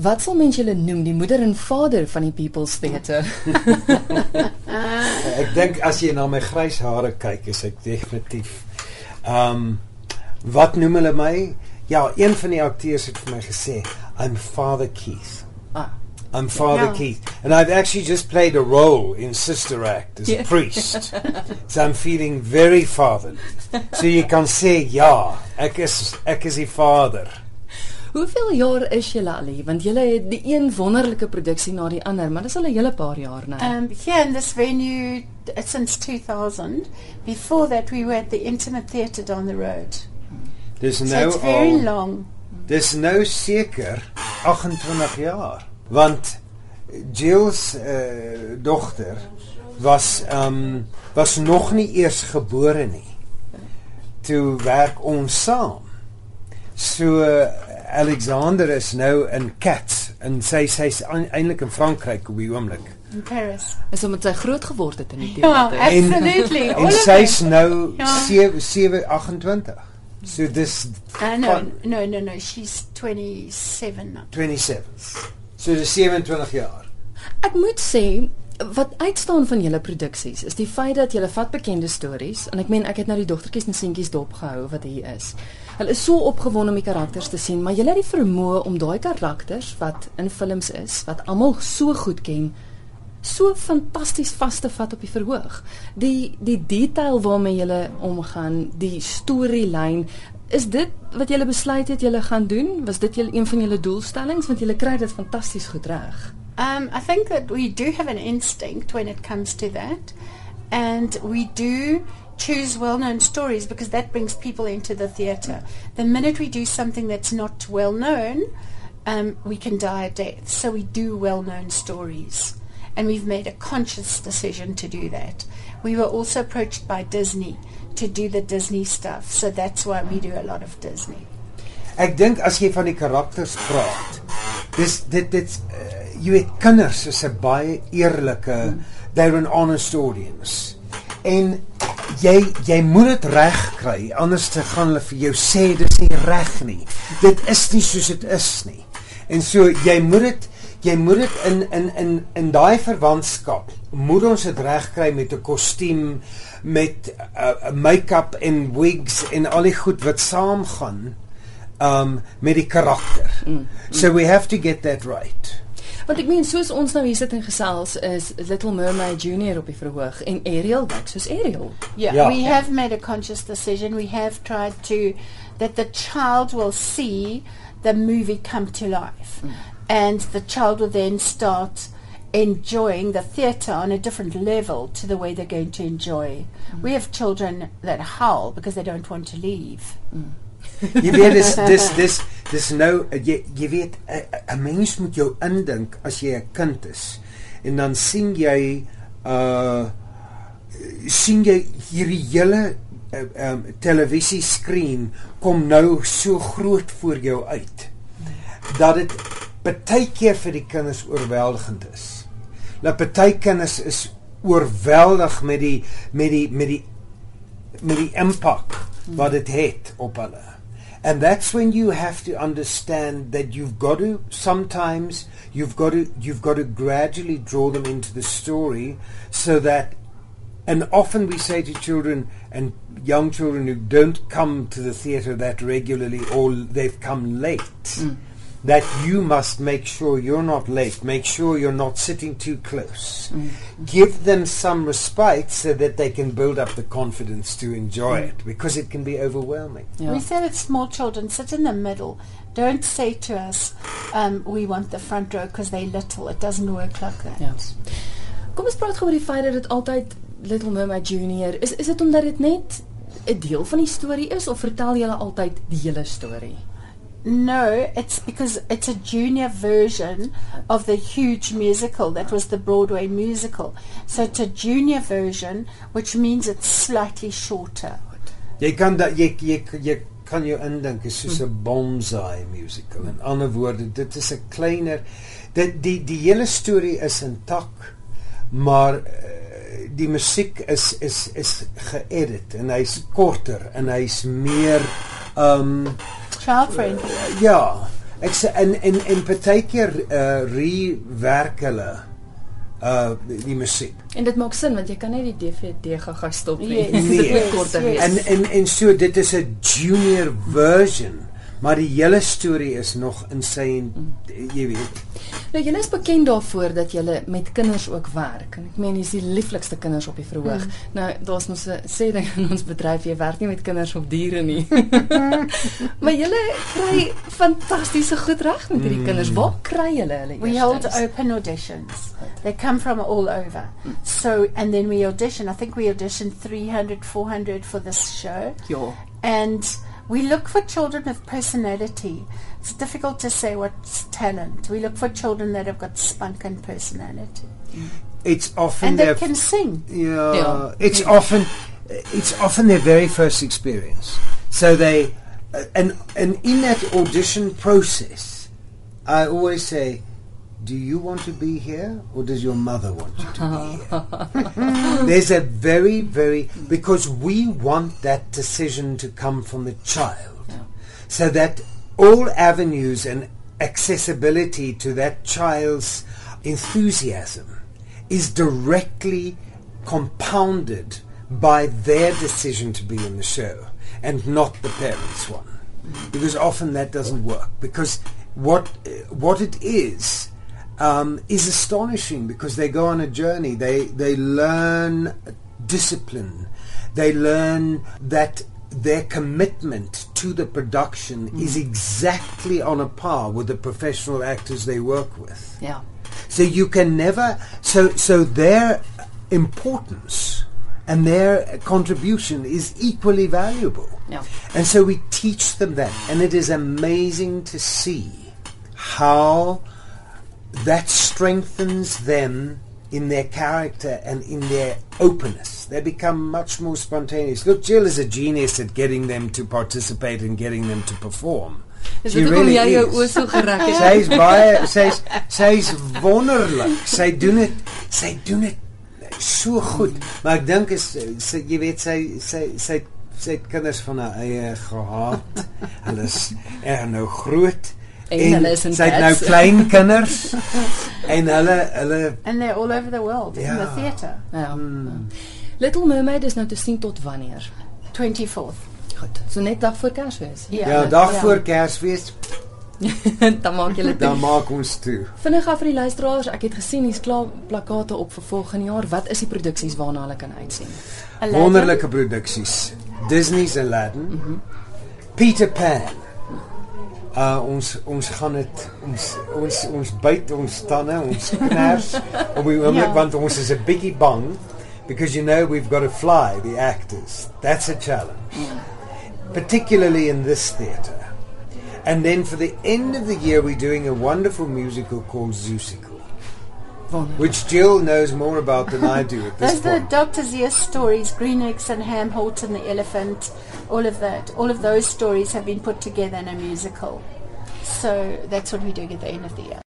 Wat sal mens julle noem die moeder en vader van die People's Theatre? Ek dink as jy na my grys hare kyk, is ek definitief ehm um, wat noem hulle my? Ja, een van die akteurs het vir my gesê, "I'm Father Keith." Ah. I'm Father Yeah. Keith, and I've actually just played a role in Sister Act as Yeah. a priest. so I'm feeling very fatherly. So you can say, "Ja, ek is ek is die vader." Hoeveel jaar is julle al hier? Want julle het die een wonderlike produksie na die ander, maar dis al 'n hele paar jaar nou. Um, here in this venue since 2000. Before that, we were at the Intimate Theatre down the road. Dis So nou it's very al long. Dis nou seker 28 jaar want Jill's uh, dogter was um was nog nie eers gebore nie. Toe werk ons saam. So uh, Alexander is nou in Cats en sy sy's eintlik in Frankryk op die oomblik. In Paris. Is omdat sy groot geword het in die teater. absolutely. All En of sy's nou Ja. 7 7 28. So dis Uh, no, fun. no, no, no. She's 27 now. 27. So dis 27 jaar. Ek moet sê wat uitstaan van julle produksies is die feit dat julle vat bekende stories en ek meen ek het nou die dogtertjies en seentjies dopgehou wat hier is. Hulle is so opgewonde om die karakters te sien, maar julle het die vermoë om daai karakters wat in films is, wat almal so goed ken, so fantasties vas te vat op die verhoog. Die die detail waarmee julle omgaan, die storielyn, is dit wat julle besluit het julle gaan doen? Was dit julle een van julle doelstellings want julle kry dit fantasties goed reg. Um, I think that we do have an instinct when it comes to that, and we do choose well-known stories because that brings people into the theatre. The minute we do something that's not well known, um, we can die a death. So we do well-known stories, and we've made a conscious decision to do that. We were also approached by Disney to do the Disney stuff, so that's why we do a lot of Disney. Ek dink as jy van die karakters praat, dis dit dit uh, jy weet kinders is 'n baie eerlike they're an honest audience. En jy jy moet dit reg kry anders te gaan hulle vir jou sê dis nie reg nie. Dit is nie soos dit is nie. En so jy moet dit jy moet dit in in in in daai verwantskap moet ons dit reg kry met 'n kostuum met 'n uh, make-up en wigs en al die goed wat saamgaan um met die karakter. Mm. So we have to get that right. Want ek meen soos ons nou hier sit en gesels is Little Mermaid Junior op die verhoog en Ariel lyk soos Ariel. Yeah, Yeah. we have made a conscious decision. We have tried to that the child will see the movie come to life, mm. and the child will then start enjoying the theatre on a different level to the way they're going to enjoy. Mm. We have children that howl because they don't want to leave. Mm. Jy weet dis dis dis dis nou jy jy weet 'n mens moet jou indink as jy 'n kind is en dan sien jy uh sien jy hierdie hele uh, um, televisieskerm kom nou so groot voor jou uit dat dit baie keer vir die kinders oorweldigend is. Dat baie kinders is oorweldig met die met die met die met die impak wat dit het op hulle. And that's when you have to understand that you've got to sometimes you've got to you've got to gradually draw them into the story so that and often we say to children and young children who don't come to the theatre that regularly or they've come late mm. That you must make sure you're not late make sure you're not sitting too close give them some respite so that they can build up the confidence to enjoy it because it can be overwhelming Ja. We say that small children sit in the middle. Don't say to us, um, "We want the front row because they're little." It doesn't work like that. Ja. Kom ons praat gou oor die feit dat dit altyd Little Mermaid Junior is. Is dit omdat dit net 'n deel van die storie is of vertel jy altyd die hele storie? No, it's because it's a junior version of the huge musical that was the Broadway musical. So it's a junior version, which means it's slightly shorter. Jy kan dat jy jy jy kan jou indink is soos 'n bonsai musical. In ander woorde, dit is 'n kleiner dit die die hele storie is intak, maar uh, die musiek is is is geëdit en hy's korter en hy's meer um Child friendly. ja, Ek sê en en en partykeer uh rewerk hulle uh die, musiek. En dit maak sin want jy kan net die DVD gaga stop nie. Yes. Dit Nee. ook korter Yes. wees. En en en so dit is 'n junior version, maar die hele storie is nog in sy jy weet. Nou julle is bekend daarvoor dat julle met kinders ook werk. En ek meen dis die lieflikste kinders op die verhoog. Mm. Nou daar's mos 'n sê ding in ons bedryf jy werk nie met kinders of diere nie. maar julle kry fantastiese goed reg met hierdie kinders. Waar kry julle hulle? We hold open auditions. They come from all over. So, and then we audition. I think we auditioned 300, 400 for this show. Ja. And we look for children with personality. It's difficult to say what's talent. We look for children that have got spunk and personality. It's often And they their can sing. Yeah, Yeah. it's often it's often their very first experience. So they uh, and and in that audition process, I always say, "Do you want to be here, or does your mother want you to be oh. here?" There's a very very because we want that decision to come from the child, Yeah. so that all avenues and accessibility to that child's enthusiasm is directly compounded by their decision to be in the show and not the parents' one. Mm-hmm. Because often that doesn't work. Because what what it is um, is astonishing because they go on a journey. They they learn discipline. They learn that their commitment to the production is exactly on a par with the professional actors they work with. Ja. So you can never so so their importance and their contribution is equally valuable. Ja. And so we teach them that and it is amazing to see how that strengthens them in their character and in their openness. They become much more spontaneous. Look, Jill is a genius at getting them to participate and getting them to perform. Is She hoekom really jy jou is. oë so gereg het? Sy's baie sy's sy's wonderlik. Sy doen dit sy doen dit so goed. Maar ek dink is sy jy weet sy sy sy sy het kinders van haar eie gehad. Hulle is er nou groot En hulle is in sy nou klein kinders en hulle hulle And they're all over the world in the Yeah. theatre. Ja. Hmm. Little Mermaid is nou te sien tot wanneer? 24th. Goed. So net dag voor Kersfees. Yeah. ja dag yeah. voor Kersfees dan maak julle dan dit. maak ons toe. Vinnig af vir die luisteraars, ek het gesien hier's klaar plakkate op vir volgende jaar. Wat is die produksies waarna hulle kan uitsien? Aladdin. Wonderlike produksies. Disney's Aladdin. Peter Pan. Uh ons ons gaan dit ons ons ons byt ons tande, ons kners op die oomblik Ja. want ons is 'n bietjie bang because you know we've got to fly the actors. That's a challenge. Particularly in this theatre. And then for the end of the year we're doing a wonderful musical called Zeusical, Wonderlik. which Jill knows more about than I do at this Those are the point. Dr. Zeus stories, Green Eggs and Ham, Horton the Elephant, all of that. All of those stories have been put together in a musical. So that's what we're doing at the end of the year.